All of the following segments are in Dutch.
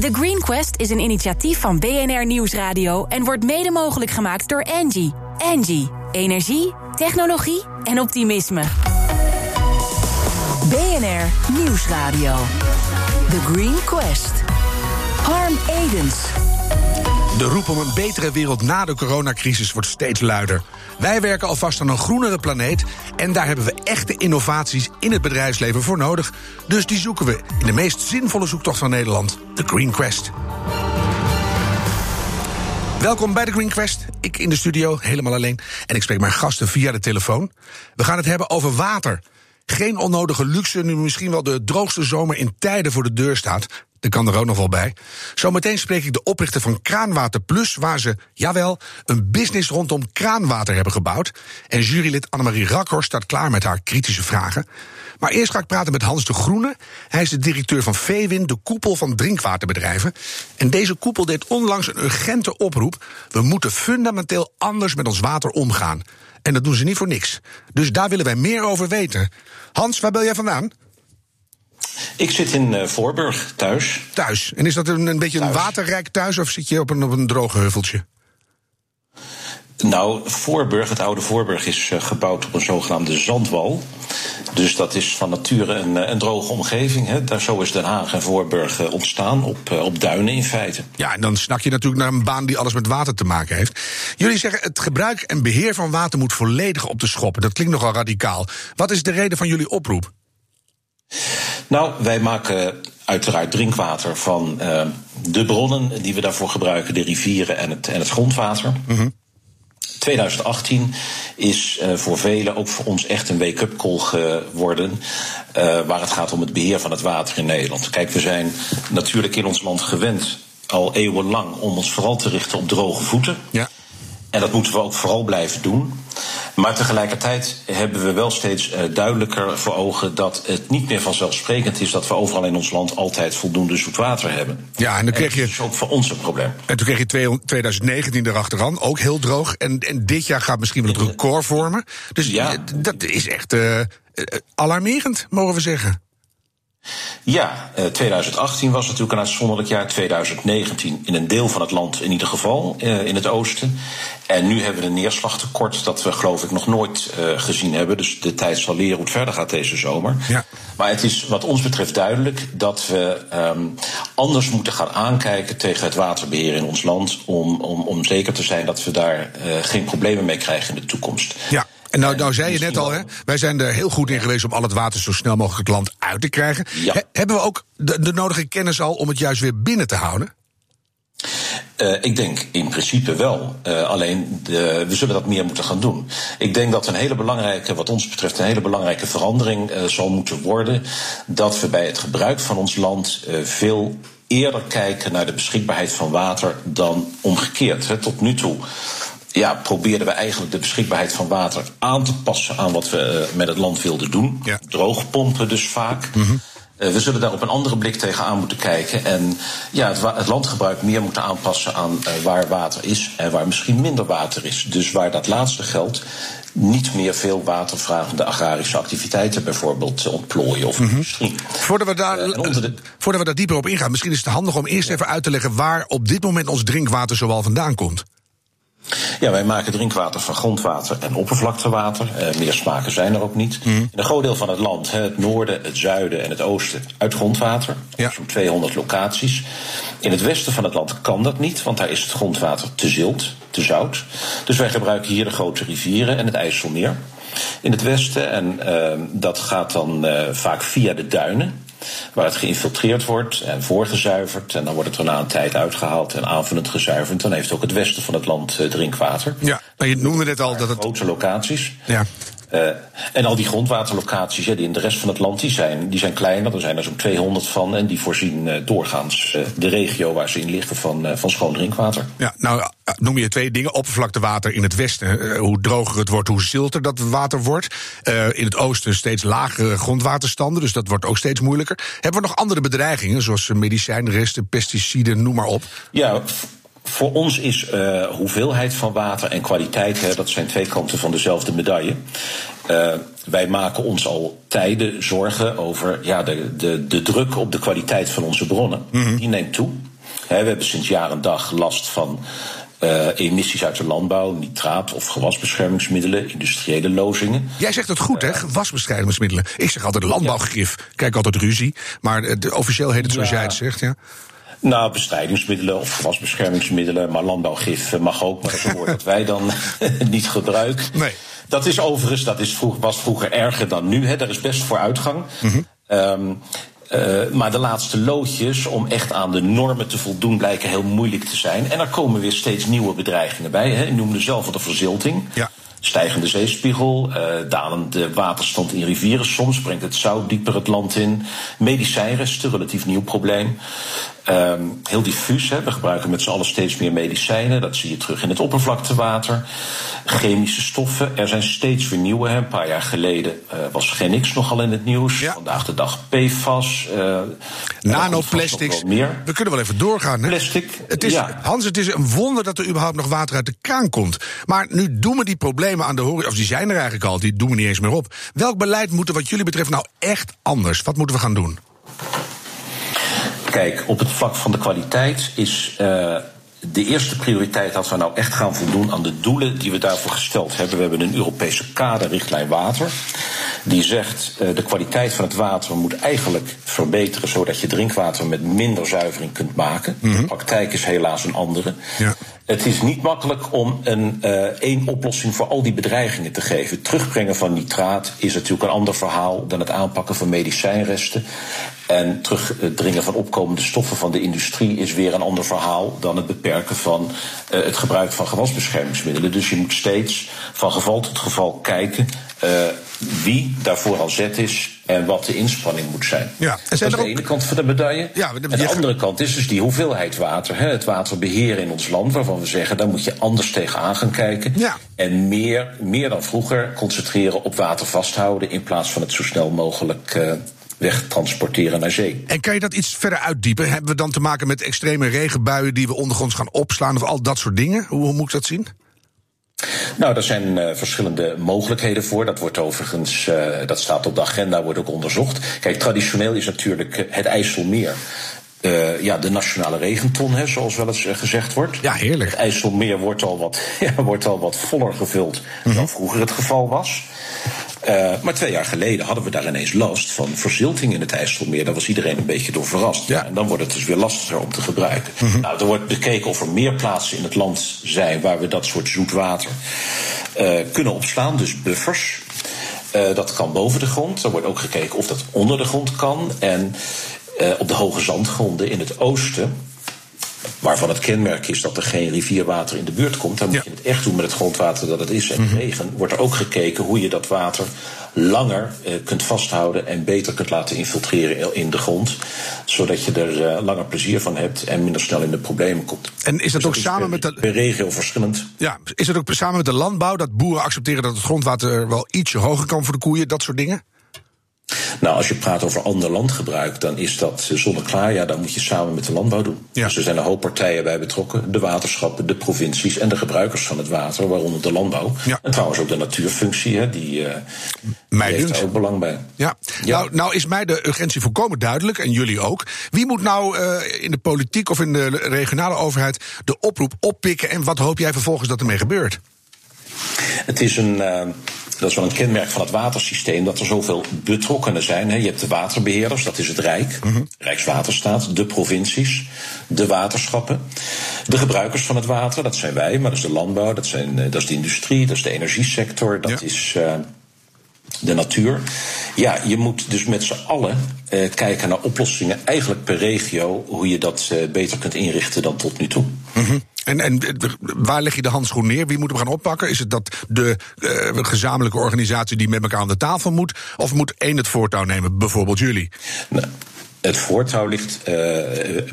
The Green Quest is een initiatief van BNR Nieuwsradio en wordt mede mogelijk gemaakt door Angie. Angie, energie, technologie en optimisme. BNR Nieuwsradio. The Green Quest. Harm Edens. De roep om een betere wereld na de coronacrisis wordt steeds luider. Wij werken alvast aan een groenere planeet en daar hebben we echte innovaties in het bedrijfsleven voor nodig. Dus die zoeken we in de meest zinvolle zoektocht van Nederland, de Green Quest. Welkom bij de Green Quest. Ik in de studio, helemaal alleen. En ik spreek mijn gasten via de telefoon. We gaan het hebben over water. Geen onnodige luxe, nu misschien wel de droogste zomer in tijden voor de deur staat. Dat kan er ook nog wel bij. Zometeen spreek ik de oprichter van Kraanwater Plus, waar ze, jawel, een business rondom kraanwater hebben gebouwd. En jurylid Annemarie Rakhorst staat klaar met haar kritische vragen. Maar eerst ga ik praten met Hans de Groene. Hij is de directeur van Veewin, de koepel van drinkwaterbedrijven. En deze koepel deed onlangs een urgente oproep. We moeten fundamenteel anders met ons water omgaan. En dat doen ze niet voor niks. Dus daar willen wij meer over weten. Hans, waar ben jij vandaan? Ik zit in uh, Voorburg, thuis. Thuis. En is dat een, een beetje een waterrijk thuis of zit je op een, op een droge heuveltje? Nou, Voorburg, het oude Voorburg, is uh, gebouwd op een zogenaamde zandwal. Dus dat is van nature een, een droge omgeving. Hè. Daar, zo is Den Haag en Voorburg ontstaan, op, op duinen in feite. Ja, en dan snak je natuurlijk naar een baan die alles met water te maken heeft. Jullie zeggen het gebruik en beheer van water moet volledig op de schoppen. Dat klinkt nogal radicaal. Wat is de reden van jullie oproep? Nou, wij maken uiteraard drinkwater van uh, de bronnen die we daarvoor gebruiken, de rivieren en het, en het grondwater. Mm -hmm. 2018 is uh, voor velen, ook voor ons, echt een wake-up call geworden. Uh, waar het gaat om het beheer van het water in Nederland. Kijk, we zijn natuurlijk in ons land gewend, al eeuwenlang, om ons vooral te richten op droge voeten. Ja. En dat moeten we ook vooral blijven doen. Maar tegelijkertijd hebben we wel steeds uh, duidelijker voor ogen dat het niet meer vanzelfsprekend is dat we overal in ons land altijd voldoende zoet water hebben. Ja, en dan kreeg je. Dat is ook voor ons een probleem. En toen kreeg je 2019 erachteraan, ook heel droog. En, en dit jaar gaat misschien wel het record vormen. Dus ja. dat is echt uh, alarmerend, mogen we zeggen. Ja, 2018 was natuurlijk een uitzonderlijk jaar. 2019 in een deel van het land in ieder geval, in het oosten. En nu hebben we een neerslagtekort dat we geloof ik nog nooit gezien hebben. Dus de tijd zal leren hoe het verder gaat deze zomer. Ja. Maar het is wat ons betreft duidelijk dat we um, anders moeten gaan aankijken tegen het waterbeheer in ons land. Om, om, om zeker te zijn dat we daar uh, geen problemen mee krijgen in de toekomst. Ja. En nou, nou zei je net al, hè, wij zijn er heel goed in geweest om al het water zo snel mogelijk het land uit te krijgen. Ja. He, hebben we ook de, de nodige kennis al om het juist weer binnen te houden? Uh, ik denk in principe wel. Uh, alleen de, we zullen dat meer moeten gaan doen. Ik denk dat een hele belangrijke, wat ons betreft, een hele belangrijke verandering uh, zal moeten worden. Dat we bij het gebruik van ons land veel eerder kijken naar de beschikbaarheid van water dan omgekeerd. Hè, tot nu toe ja, probeerden we eigenlijk de beschikbaarheid van water aan te passen aan wat we met het land wilden doen. Ja. Droogpompen dus vaak. Mm -hmm. Uh, we zullen daar op een andere blik tegenaan moeten kijken. En ja, het, het landgebruik meer moeten aanpassen aan uh, waar water is en waar misschien minder water is. Dus waar dat laatste geldt, niet meer veel watervragende agrarische activiteiten bijvoorbeeld ontplooien of mm -hmm. industrie. Voordat we, daar, uh, de... voordat we daar dieper op ingaan, misschien is het handig om eerst even uit te leggen waar op dit moment ons drinkwater zoal vandaan komt. Ja, wij maken drinkwater van grondwater en oppervlaktewater. Uh, meer smaken zijn er ook niet. Mm. In een groot deel van het land, het noorden, het zuiden en het oosten, uit grondwater. Ja. Zo'n 200 locaties. In het westen van het land kan dat niet, want daar is het grondwater te zilt, te zout. Dus wij gebruiken hier de grote rivieren en het IJsselmeer. In het westen, en uh, dat gaat dan uh, vaak via de duinen waar het geïnfiltreerd wordt en voorgezuiverd. En dan wordt het er na een tijd uitgehaald en aanvullend gezuiverd. Dan heeft ook het westen van het land uh, drinkwater. Ja, maar je noemde net al dat het. Grote locaties. Ja. Uh, en al die grondwaterlocaties ja, die in de rest van het land die zijn, die zijn kleiner. Er zijn er zo'n 200 van. En die voorzien uh, doorgaans uh, de regio waar ze in liggen van, van schoon drinkwater. Ja, nou noem je twee dingen. Oppervlaktewater in het westen. hoe droger het wordt, hoe zilter dat water wordt. in het oosten steeds lagere grondwaterstanden. Dus dat wordt ook steeds moeilijker. Hebben we nog andere bedreigingen, zoals medicijnresten, pesticiden, noem maar op? Ja, voor ons is uh, hoeveelheid van water en kwaliteit, hè, dat zijn twee kanten van dezelfde medaille. wij maken ons al tijden zorgen over ja, de, de, de druk op de kwaliteit van onze bronnen. Die neemt toe. we hebben sinds jaar en dag last van uh, emissies uit de landbouw, nitraat of gewasbeschermingsmiddelen, industriële lozingen. Jij zegt het goed, hè? Gewasbeschermingsmiddelen. Ik zeg altijd landbouwgif. Kijk altijd ruzie. Maar de, officieel heet het zoals jij het zegt, ja. Nou, bestrijdingsmiddelen of gewasbeschermingsmiddelen, maar landbouwgif mag ook, maar dat is een woord dat wij dan niet gebruiken. Nee. Dat is overigens, dat is vroeg, was vroeger erger dan nu. Hè. Er is best vooruitgang. Mm um, uh, maar de laatste loodjes om echt aan de normen te voldoen blijken heel moeilijk te zijn. En er komen weer steeds nieuwe bedreigingen bij. Hè. Je noemde zelf al de verzilting. Ja. Stijgende zeespiegel, uh, dalende waterstand in rivieren. Soms brengt het zout dieper het land in. Medicijnresten, relatief nieuw probleem. Um, heel diffuus. Hè. We gebruiken met z'n allen steeds meer medicijnen. Dat zie je terug in het oppervlaktewater. Chemische stoffen. Er zijn steeds weer nieuwe. Hè. Een paar jaar geleden uh, was Genix nogal in het nieuws. Ja. Vandaag de dag PFAS. Uh, Nanoplastics. Meer. We kunnen wel even doorgaan. Hè? Plastic. Het is, ja. Hans, het is een wonder dat er überhaupt nog water uit de kraan komt. Maar nu doen we die problemen aan de horizon. Of die zijn er eigenlijk al. Die doen we niet eens meer op. Welk beleid moet er wat jullie betreft nou echt anders? Wat moeten we gaan doen? Kijk, op het vlak van de kwaliteit is uh, de eerste prioriteit dat we nou echt gaan voldoen aan de doelen die we daarvoor gesteld hebben. We hebben een Europese kaderrichtlijn water. Die zegt uh, de kwaliteit van het water moet eigenlijk verbeteren zodat je drinkwater met minder zuivering kunt maken. Mm -hmm. De praktijk is helaas een andere. Ja. Het is niet makkelijk om een uh, één oplossing voor al die bedreigingen te geven. Het terugbrengen van nitraat is natuurlijk een ander verhaal dan het aanpakken van medicijnresten. En terugdringen van opkomende stoffen van de industrie is weer een ander verhaal dan het beperken van uh, het gebruik van gewasbeschermingsmiddelen. Dus je moet steeds van geval tot geval kijken wie daarvoor al zet is en wat de inspanning moet zijn. Ja, en zijn dat is de ene kant van de medaille. Ja, de, en de andere kant is dus die hoeveelheid water. Hè, het waterbeheer in ons land, waarvan we zeggen... daar moet je anders tegenaan gaan kijken. Ja. En meer, meer dan vroeger concentreren op water vasthouden... in plaats van het zo snel mogelijk uh, wegtransporteren naar zee. En kan je dat iets verder uitdiepen? Hebben we dan te maken met extreme regenbuien... die we ondergronds gaan opslaan of al dat soort dingen? Hoe, hoe moet ik dat zien? Nou, er zijn uh, verschillende mogelijkheden voor. Dat wordt overigens, uh, dat staat op de agenda, wordt ook onderzocht. Kijk, traditioneel is natuurlijk het IJsselmeer. Uh, ja, de nationale regenton, hè, zoals wel eens gezegd wordt. Ja, heerlijk. Het IJsselmeer wordt al wat, ja, wordt al wat voller gevuld mm -hmm. dan vroeger het geval was. Uh, maar twee jaar geleden hadden we daar ineens last van verzilting in het IJsselmeer. Daar was iedereen een beetje door verrast. Ja. En dan wordt het dus weer lastiger om te gebruiken. Mm -hmm. Nou, er wordt bekeken of er meer plaatsen in het land zijn waar we dat soort zoet water uh, kunnen opslaan, dus buffers. Uh, dat kan boven de grond. Er wordt ook gekeken of dat onder de grond kan. En op de hoge zandgronden in het oosten waarvan het kenmerk is dat er geen rivierwater in de buurt komt. Dan moet ja. je het echt doen met het grondwater dat het is en mm -hmm. regen. Wordt er ook gekeken hoe je dat water langer uh, kunt vasthouden en beter kunt laten infiltreren in de grond. Zodat je er uh, langer plezier van hebt en minder snel in de problemen komt. En is dat dus ook samen per, met de. Per regio verschillend. Ja, is het ook samen met de landbouw dat boeren accepteren dat het grondwater wel ietsje hoger kan voor de koeien, dat soort dingen? Nou, als je praat over ander landgebruik, dan is dat zonneklaar. Ja, dan moet je samen met de landbouw doen. Ja. Dus er zijn een hoop partijen bij betrokken. De waterschappen, de provincies en de gebruikers van het water, waaronder de landbouw. Ja. En trouwens ook de natuurfunctie, hè, die, uh, mij die heeft daar ook belang bij. Ja. ja. Nou, nou is mij de urgentie volkomen duidelijk, en jullie ook. Wie moet nou uh, in de politiek of in de regionale overheid de oproep oppikken... en wat hoop jij vervolgens dat ermee gebeurt? Het is een... Uh, dat is wel een kenmerk van het watersysteem, dat er zoveel betrokkenen zijn. Je hebt de waterbeheerders, dat is het Rijk, mm -hmm. Rijkswaterstaat, de provincies, de waterschappen. De gebruikers van het water, dat zijn wij, maar dat is de landbouw, dat, zijn, dat is de industrie, dat is de energiesector, dat ja. is uh, de natuur. Ja, je moet dus met z'n allen uh, kijken naar oplossingen, eigenlijk per regio, hoe je dat beter kunt inrichten dan tot nu toe. Mm -hmm. En, en waar leg je de handschoen neer? Wie moet hem gaan oppakken? Is het dat de uh, gezamenlijke organisatie die met elkaar aan de tafel moet? Of moet één het voortouw nemen, bijvoorbeeld jullie? Nou. Het voortouw ligt uh,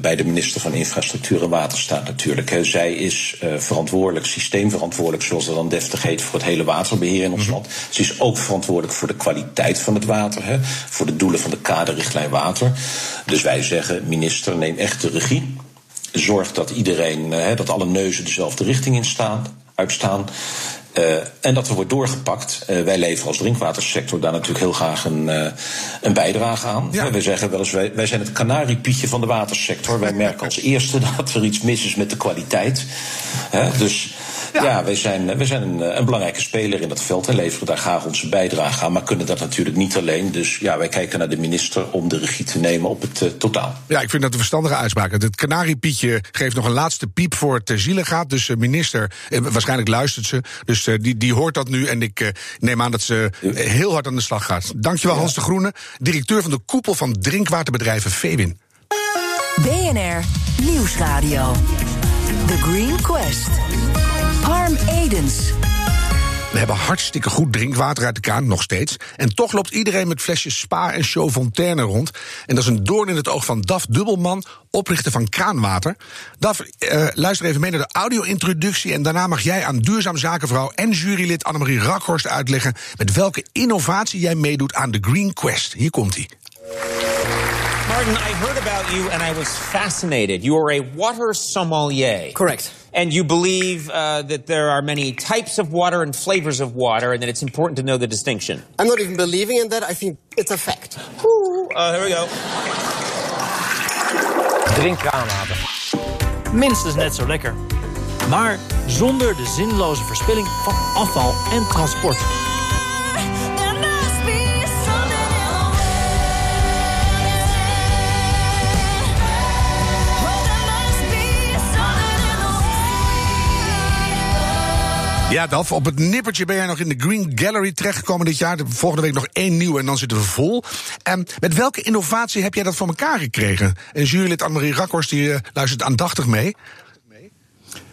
bij de minister van Infrastructuur en Waterstaat natuurlijk. He, zij is uh, verantwoordelijk, systeemverantwoordelijk, zoals dat dan deftig heet, voor het hele waterbeheer in ons land. Mm -hmm. Ze is ook verantwoordelijk voor de kwaliteit van het water, he, voor de doelen van de kaderrichtlijn water. Dus wij zeggen, minister, neem echt de regie. Zorg dat iedereen, uh, dat alle neuzen dezelfde richting in staan, uitstaan. en dat er wordt doorgepakt. wij leveren als drinkwatersector daar natuurlijk heel graag een, een bijdrage aan. Ja. Wij zeggen wel eens, wij, wij zijn het kanariepietje van de watersector. Wij merken als eerste dat er iets mis is met de kwaliteit. dus ja, wij zijn, wij zijn een, een, belangrijke speler in dat veld en leveren daar graag onze bijdrage aan. Maar kunnen dat natuurlijk niet alleen. Dus ja, wij kijken naar de minister om de regie te nemen op het uh, totaal. Ja, ik vind dat een verstandige uitspraak. Het kanariepietje geeft nog een laatste piep voor het ter ziele gaat. Dus de minister, eh, waarschijnlijk luistert ze. Dus uh, die, die hoort dat nu. En ik uh, neem aan dat ze heel hard aan de slag gaat. Dankjewel, ja. Hans de Groene, directeur van de koepel van drinkwaterbedrijven Vewin. BNR Nieuwsradio. The Green Quest. Edens. We hebben hartstikke goed drinkwater uit de kraan, nog steeds. En toch loopt iedereen met flesjes Spa en Show rond. En dat is een doorn in het oog van Daf Dubbelman, oprichter van Kraanwater. Daf, uh, luister even mee naar de audio-introductie... en daarna mag jij aan duurzaam zakenvrouw en jurylid Annemarie Rakhorst uitleggen... met welke innovatie jij meedoet aan de Green Quest. Hier komt hij. Martin, I heard about you and I was fascinated. You are a water sommelier. Correct. And you believe uh, that there are many types of water and flavors of water, and that it's important to know the distinction. I'm not even believing in that. I think it's a fact. Ooh, uh, here we go. Drink kraanwater. Minstens net zo lekker. Maar zonder de zinloze verspilling van afval en transport. Ja, Daf, op het nippertje ben jij nog in de Green Gallery terechtgekomen dit jaar. Volgende week nog één nieuw en dan zitten we vol. En met welke innovatie heb jij dat voor elkaar gekregen? En jurylid Annemarie Rakhorst die uh, luistert aandachtig mee.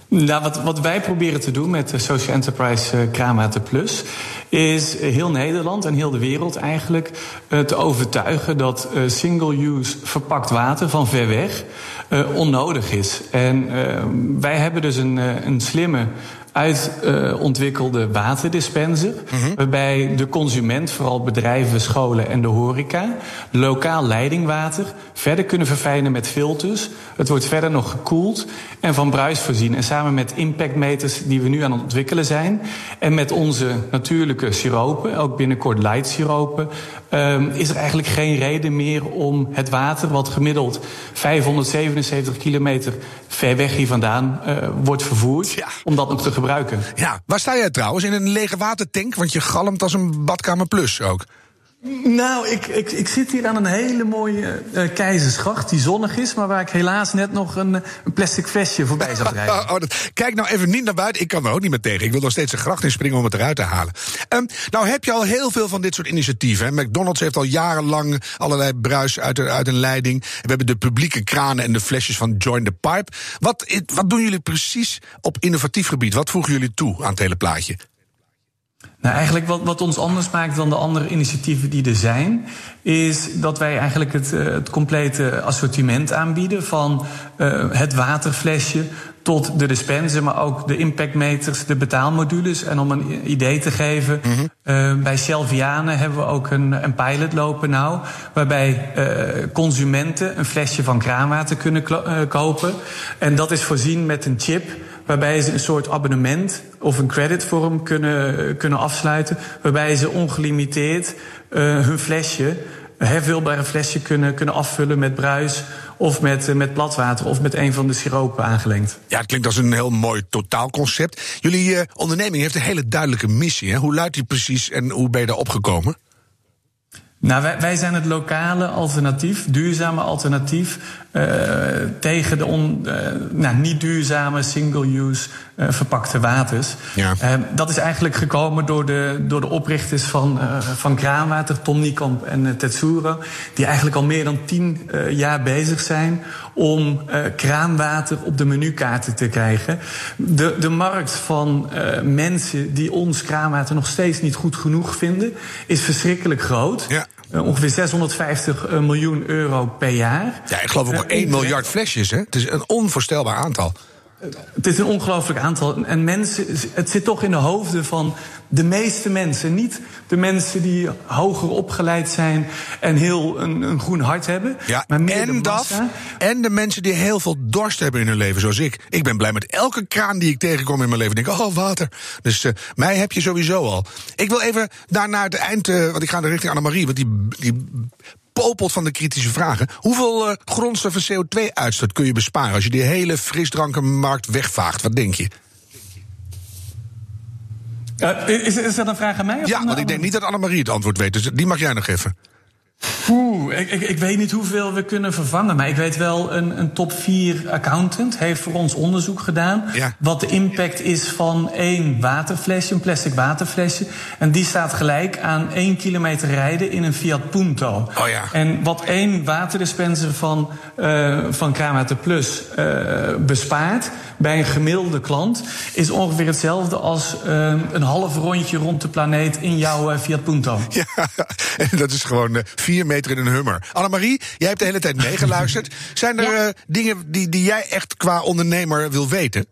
Nou, wat, wat wij proberen te doen met de Social Enterprise Kraamwater Plus... is heel Nederland en heel de wereld eigenlijk te overtuigen... dat single-use verpakt water van ver weg onnodig is. En wij hebben dus een, een slimme uitontwikkelde waterdispenser. Mm-hmm. Waarbij de consument, vooral bedrijven, scholen en de horeca, lokaal leidingwater verder kunnen verfijnen met filters. Het wordt verder nog gekoeld en van bruis voorzien. En samen met impactmeters die we nu aan het ontwikkelen zijn. En met onze natuurlijke siropen, ook binnenkort light siropen. Um, is er eigenlijk geen reden meer om het water, wat gemiddeld 577 kilometer ver weg hier vandaan uh, wordt vervoerd, ja. om dat nog te gebruiken. Ja, waar sta jij trouwens? In een lege watertank? Want je galmt als een badkamer plus ook. Nou, ik, ik, ik zit hier aan een hele mooie uh, keizersgracht die zonnig is, maar waar ik helaas net nog een, een plastic flesje voorbij zag rijden. oh, dat, kijk nou even niet naar buiten. Ik kan er ook niet meer tegen. Ik wil nog steeds een gracht in springen om het eruit te halen. Um, nou heb je al heel veel van dit soort initiatieven. Hè? McDonald's heeft al jarenlang allerlei bruis uit, uit een leiding. We hebben de publieke kranen en de flesjes van Join the Pipe. Wat, wat doen jullie precies op innovatief gebied? Wat voegen jullie toe aan het hele plaatje? Nou, eigenlijk wat, wat ons anders maakt dan de andere initiatieven die er zijn, is dat wij eigenlijk het, uh, het complete assortiment aanbieden van uh, het waterflesje tot de dispenser, maar ook de impactmeters, de betaalmodules. En om een idee te geven, mm-hmm. uh, bij Selviane hebben we ook een, een pilot lopen nou, waarbij consumenten een flesje van kraanwater kunnen kopen. En dat is voorzien met een chip waarbij ze een soort abonnement of een creditvorm kunnen, kunnen afsluiten, waarbij ze ongelimiteerd uh, hun flesje, een hervulbare flesje kunnen, kunnen afvullen met bruis of met, met platwater of met een van de siropen aangelengd. Ja, het klinkt als een heel mooi totaalconcept. Jullie uh, onderneming heeft een hele duidelijke missie. Hè? Hoe luidt die precies en hoe ben je daar opgekomen? Nou, wij, wij zijn het lokale alternatief, duurzame alternatief tegen de on, uh, nou, niet duurzame single-use uh, verpakte waters. Ja. dat is eigenlijk gekomen door de, door de oprichters van, van Kraanwater, Tom Niekamp en Tetsuro, die eigenlijk al meer dan tien jaar bezig zijn om kraanwater op de menukaarten te krijgen. De, de markt van mensen die ons kraanwater nog steeds niet goed genoeg vinden, is verschrikkelijk groot. Ja. Uh, ongeveer 650 uh, miljoen euro per jaar. Ja, ik geloof ook uh, 1 miljard flesjes, hè? Het is een onvoorstelbaar aantal. Het is een ongelooflijk aantal. En mensen, het zit toch in de hoofden van de meeste mensen. Niet de mensen die hoger opgeleid zijn en heel een, een groen hart hebben. Ja, maar meer en de dat. En de mensen die heel veel dorst hebben in hun leven, zoals ik. Ik ben blij met elke kraan die ik tegenkom in mijn leven. Ik denk, oh, water. Dus eh, mij heb je sowieso al. Ik wil even daar naar het eind, eh, want ik ga richting Annemarie. Want die, die popelt van de kritische vragen. Hoeveel eh, grondstoffen CO2-uitstoot kun je besparen als je die hele frisdrankenmarkt wegvaagt? Wat denk je? Eh, is, is dat een vraag aan mij? of Ja, want ik denk niet dat Annemarie het antwoord weet. Dus die mag jij nog even. Oeh, ik, ik, ik weet niet hoeveel we kunnen vervangen. Maar ik weet wel, een, een top 4 accountant heeft voor ons onderzoek gedaan. Ja. Wat de impact is van één waterflesje, een plastic waterflesje. En die staat gelijk aan één kilometer rijden in een Fiat Punto. Oh ja. En wat één waterdispenser van, eh van Plus eh, bespaart bij een gemiddelde klant... is ongeveer hetzelfde als eh, een half rondje rond de planeet in jouw Fiat Punto. Ja, en dat is gewoon vier meter in een hummer. Annemarie, jij hebt de hele tijd meegeluisterd. Zijn er eh, dingen die, die jij echt qua ondernemer wil weten?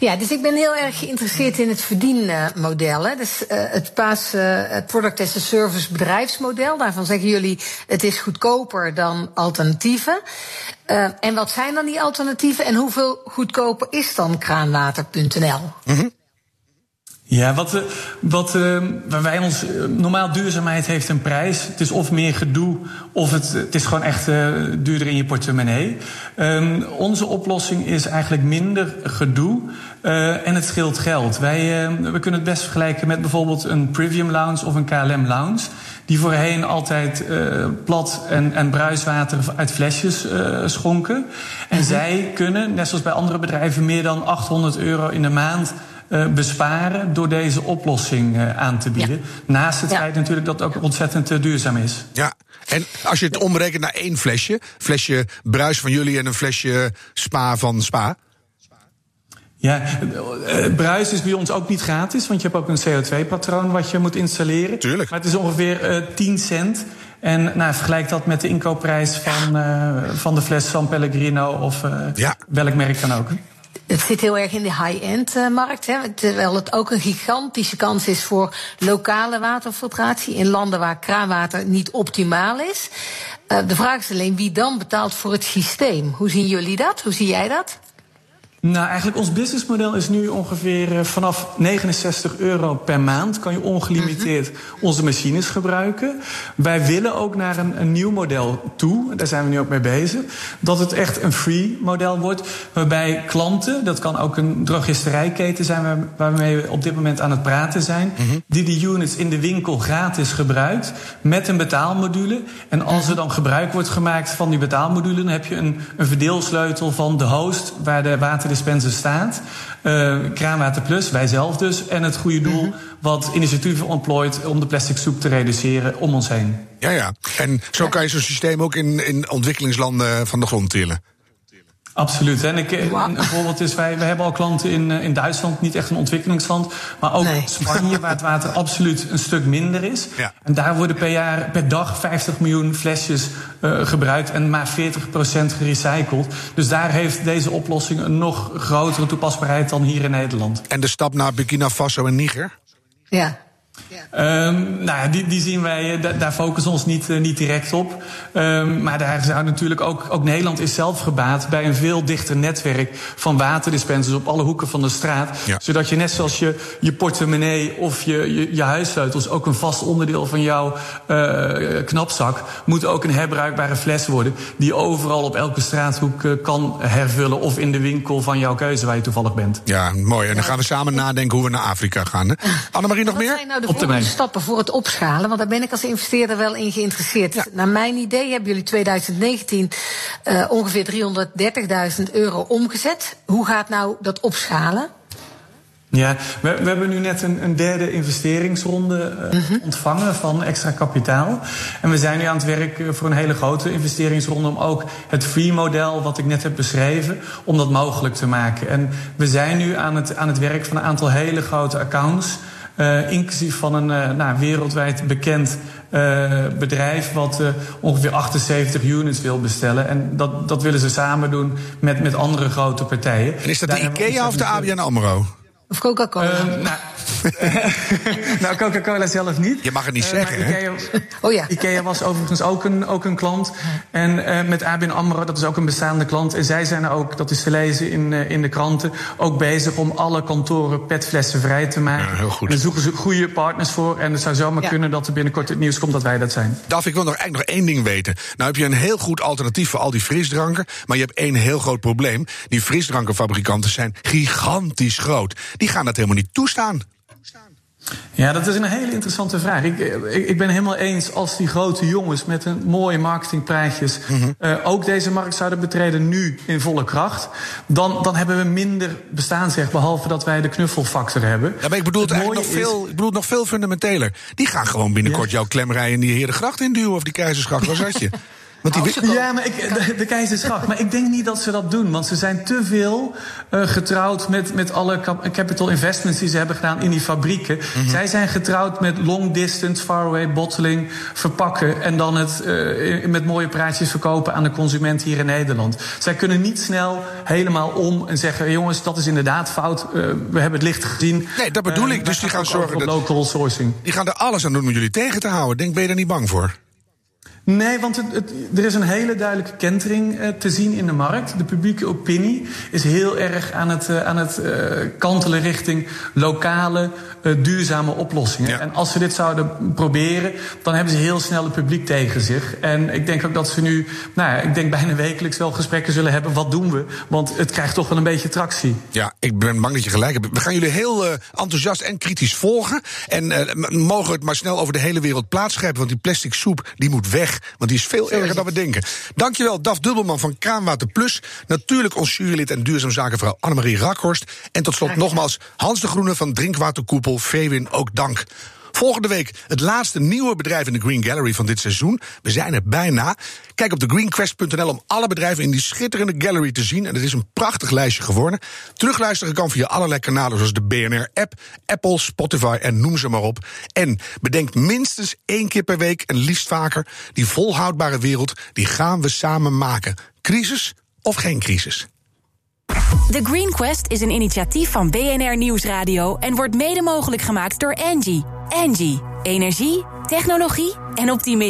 Ja, dus ik ben heel erg geïnteresseerd in het verdienmodel. hè. Dus eh, het PAS, eh, het Product as a Service bedrijfsmodel. Daarvan zeggen jullie, het is goedkoper dan alternatieven. En wat zijn dan die alternatieven en hoeveel goedkoper is dan kraanwater.nl? Ja, wat, we- wat eh, waar wij ons. eh, normaal duurzaamheid heeft een prijs. Het is of meer gedoe, of het, het is gewoon echt eh, duurder in je portemonnee. Ehm, onze oplossing is eigenlijk minder gedoe. eh, en het scheelt geld. Wij, eh, we kunnen het best vergelijken met bijvoorbeeld een Privium Lounge of een KLM Lounge. Die voorheen altijd eh, plat en, en bruiswater uit flesjes eh, schonken. En zij kunnen, net zoals bij andere bedrijven, meer dan 800 euro in de maand eh, besparen door deze oplossing eh, aan te bieden. Naast het Ja. feit natuurlijk dat het ook ontzettend eh, duurzaam is. Ja, en als je het omrekent naar één flesje... flesje bruis van jullie en een flesje spa van spa... Ja, eh, eh, bruis is bij ons ook niet gratis, want je hebt ook een CO2-patroon wat je moet installeren. Tuurlijk. Maar het is ongeveer eh 10 cent. En nou, vergelijk dat met de inkoopprijs van, eh, van de fles San Pellegrino of eh, Ja. welk merk dan ook. Het zit heel erg in de high-end eh, markt. Terwijl het ook een gigantische kans is voor lokale waterfiltratie in landen waar kraanwater niet optimaal is. Eh, de vraag is alleen wie dan betaalt voor het systeem. Hoe zien jullie dat? Hoe zie jij dat? Nou, eigenlijk ons businessmodel is nu ongeveer eh, vanaf 69 euro per maand kan je ongelimiteerd onze machines gebruiken. Wij willen ook naar een, een nieuw model toe, daar zijn we nu ook mee bezig, dat het echt een free model wordt, waarbij klanten, dat kan ook een drogisterijketen zijn waar- waarmee we op dit moment aan het praten zijn, die die units in de winkel gratis gebruikt met een betaalmodule. En als er dan gebruik wordt gemaakt van die betaalmodule, dan heb je een, een verdeelsleutel van de host waar de waterdispenser staat. eh Kraanwater Plus, wij zelf dus. En het goede doel wat initiatieven ontplooit om de plastic soep te reduceren om ons heen. Ja, ja. En zo kan je zo'n systeem ook in, in ontwikkelingslanden van de grond tillen. Absoluut. En ik, een, voorbeeld is, wij, wij hebben al klanten in, eh, in Duitsland, niet echt een ontwikkelingsland, maar ook Nee. Spanje, waar het water absoluut een stuk minder is. Ja. En daar worden per jaar, per dag 50 miljoen flesjes eh, gebruikt en maar 40% gerecycled. Dus daar heeft deze oplossing een nog grotere toepasbaarheid dan hier in Nederland. En de stap naar Burkina Faso en Niger? Ja. Ehm, nou ja, die, die zien wij, eh, da- daar focussen we ons niet, eh, niet direct op. Ehm, maar daar zou natuurlijk ook, ook Nederland is zelf gebaat bij een veel dichter netwerk van waterdispensers op alle hoeken van de straat. Ja. Zodat je net zoals je, je portemonnee of je, je, je huissleutels ook een vast onderdeel van jouw eh, knapzak moet ook een herbruikbare fles worden. Die overal op elke straathoek kan hervullen of in de winkel van jouw keuze waar je toevallig bent. Ja, mooi. En dan gaan we samen nadenken hoe we naar Afrika gaan. Hè? Annemarie, nog Wat meer? Op termijn. stappen voor het opschalen? Want daar ben ik als investeerder wel in geïnteresseerd. Naar mijn idee hebben jullie 2019 eh, ongeveer 330.000 euro omgezet. Hoe gaat nou dat opschalen? Ja, we, we hebben nu net een, een derde investeringsronde eh, ontvangen van extra kapitaal. En we zijn nu aan het werk eh, voor een hele grote investeringsronde om ook het free-model wat ik net heb beschreven, om dat mogelijk te maken. En we zijn nu aan het, aan het werk van een aantal hele grote accounts. Eh, inclusief van een eh, nou, wereldwijd bekend eh, bedrijf wat ongeveer 78 units wil bestellen. En dat, dat willen ze samen doen met, met andere grote partijen. En is dat Daar de IKEA of de ABN AMRO? Of Coca-Cola. Eh, nou, nou, Coca-Cola zelf niet. Je mag het niet Eh, zeggen, hè? Ikea, Oh ja. Ikea was overigens ook een, ook een klant. En eh, met ABN AMRO, dat is ook een bestaande klant. En zij zijn ook, dat is te lezen in, eh, in de kranten... ook bezig om alle kantoren petflessen vrij te maken. Ja, heel goed. En daar zoeken ze goede partners voor. En het zou zomaar Ja. kunnen dat er binnenkort het nieuws komt dat wij dat zijn. Daf, ik wil nog eigenlijk nog één ding weten. Nou heb je een heel goed alternatief voor al die frisdranken. Maar je hebt één heel groot probleem. Die frisdrankenfabrikanten zijn gigantisch groot. Die gaan dat helemaal niet toestaan. Ja, dat is een hele interessante vraag. Ik, ik, ik ben helemaal eens als die grote jongens met een mooie marketingpraatjes eh, ook deze markt zouden betreden nu in volle kracht. Dan, dan hebben we minder bestaansrecht, behalve dat wij de knuffelfactor hebben. Ja, maar ik bedoel het, Het eigenlijk nog is- veel, ik bedoel nog veel fundamenteler. Die gaan gewoon binnenkort jouw klemrij in die Herengracht induwen. Of die Keizersgracht, waar zat je? Want die, Ja, maar ik, de, de keizersgracht. Maar ik denk niet dat ze dat doen. Want ze zijn te veel eh, getrouwd met, met alle cap- capital investments die ze hebben gedaan in die fabrieken. Mhm. Zij zijn getrouwd met long distance, far away bottling, verpakken. En dan het eh, met mooie praatjes verkopen aan de consument hier in Nederland. Zij kunnen niet snel helemaal om en zeggen: jongens, dat is inderdaad fout. Eh, we hebben het licht gezien. Nee, dat bedoel ik. Dus die gaan zorgen dat- local sourcing. die gaan er alles aan doen om jullie tegen te houden. Denk, ben je daar niet bang voor? Nee, want het, het- er is een hele duidelijke kentering eh, te zien in de markt. De publieke opinie is heel erg aan het, eh, aan het eh, kantelen richting lokale, duurzame oplossingen. Ja. En als ze dit zouden proberen, dan hebben ze heel snel het publiek tegen zich. En ik denk ook dat ze nu, nou ja, ik denk bijna wekelijks wel gesprekken zullen hebben. Wat doen we? Want het krijgt toch wel een beetje tractie. Ja, ik ben bang dat je gelijk hebt. We gaan jullie heel enthousiast en kritisch volgen. En mogen we het maar snel over de hele wereld plaatsgrijpen. Want die plastic soep, die moet weg. Want die is veel erger dan we denken. Dankjewel, Daf Dubbelman van Kraanwater Plus. Natuurlijk ons jurylid en duurzaam zakenvrouw Annemarie Rakhorst. En tot slot nogmaals Hans de Groene van Drinkwaterkoepel Veewin, ook dank. Volgende week het laatste nieuwe bedrijf in de Green Gallery van dit seizoen. We zijn er bijna. Kijk op thegreenquest.nl om alle bedrijven in die schitterende gallery te zien. En het is een prachtig lijstje geworden. Terugluisteren kan via allerlei kanalen zoals de BNR-app, Apple, Spotify en noem ze maar op. En bedenk minstens één keer per week en liefst vaker... die volhoudbare wereld, die gaan we samen maken. Crisis of geen crisis? The Green Quest is een initiatief van BNR Nieuwsradio en wordt mede mogelijk gemaakt door Engie. Engie, energie, technologie en optimisme.